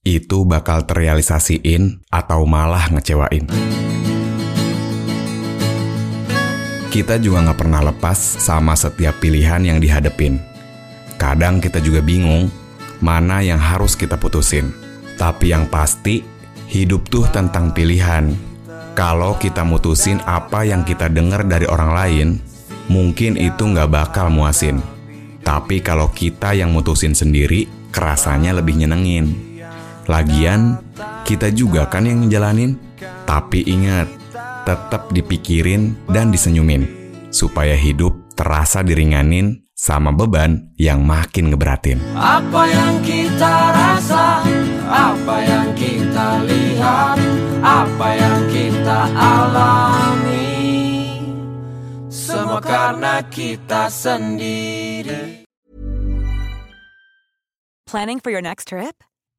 itu bakal terrealisasiin atau malah ngecewain. Kita juga nggak pernah lepas sama setiap pilihan yang dihadepin. Kadang kita juga bingung mana yang harus kita putusin. Tapi yang pasti, hidup tuh tentang pilihan. Kalau kita mutusin apa yang kita dengar dari orang lain, mungkin itu nggak bakal muasin. Tapi kalau kita yang mutusin sendiri, kerasanya lebih nyenengin. Lagian, kita juga kan yang ngejalanin. Tapi ingat, tetap dipikirin dan disenyumin. Supaya hidup terasa diringanin sama beban yang makin ngeberatin. Apa yang kita rasa, apa yang kita lihat, apa yang kita alami Semua karena kita sendiri Planning for your next trip?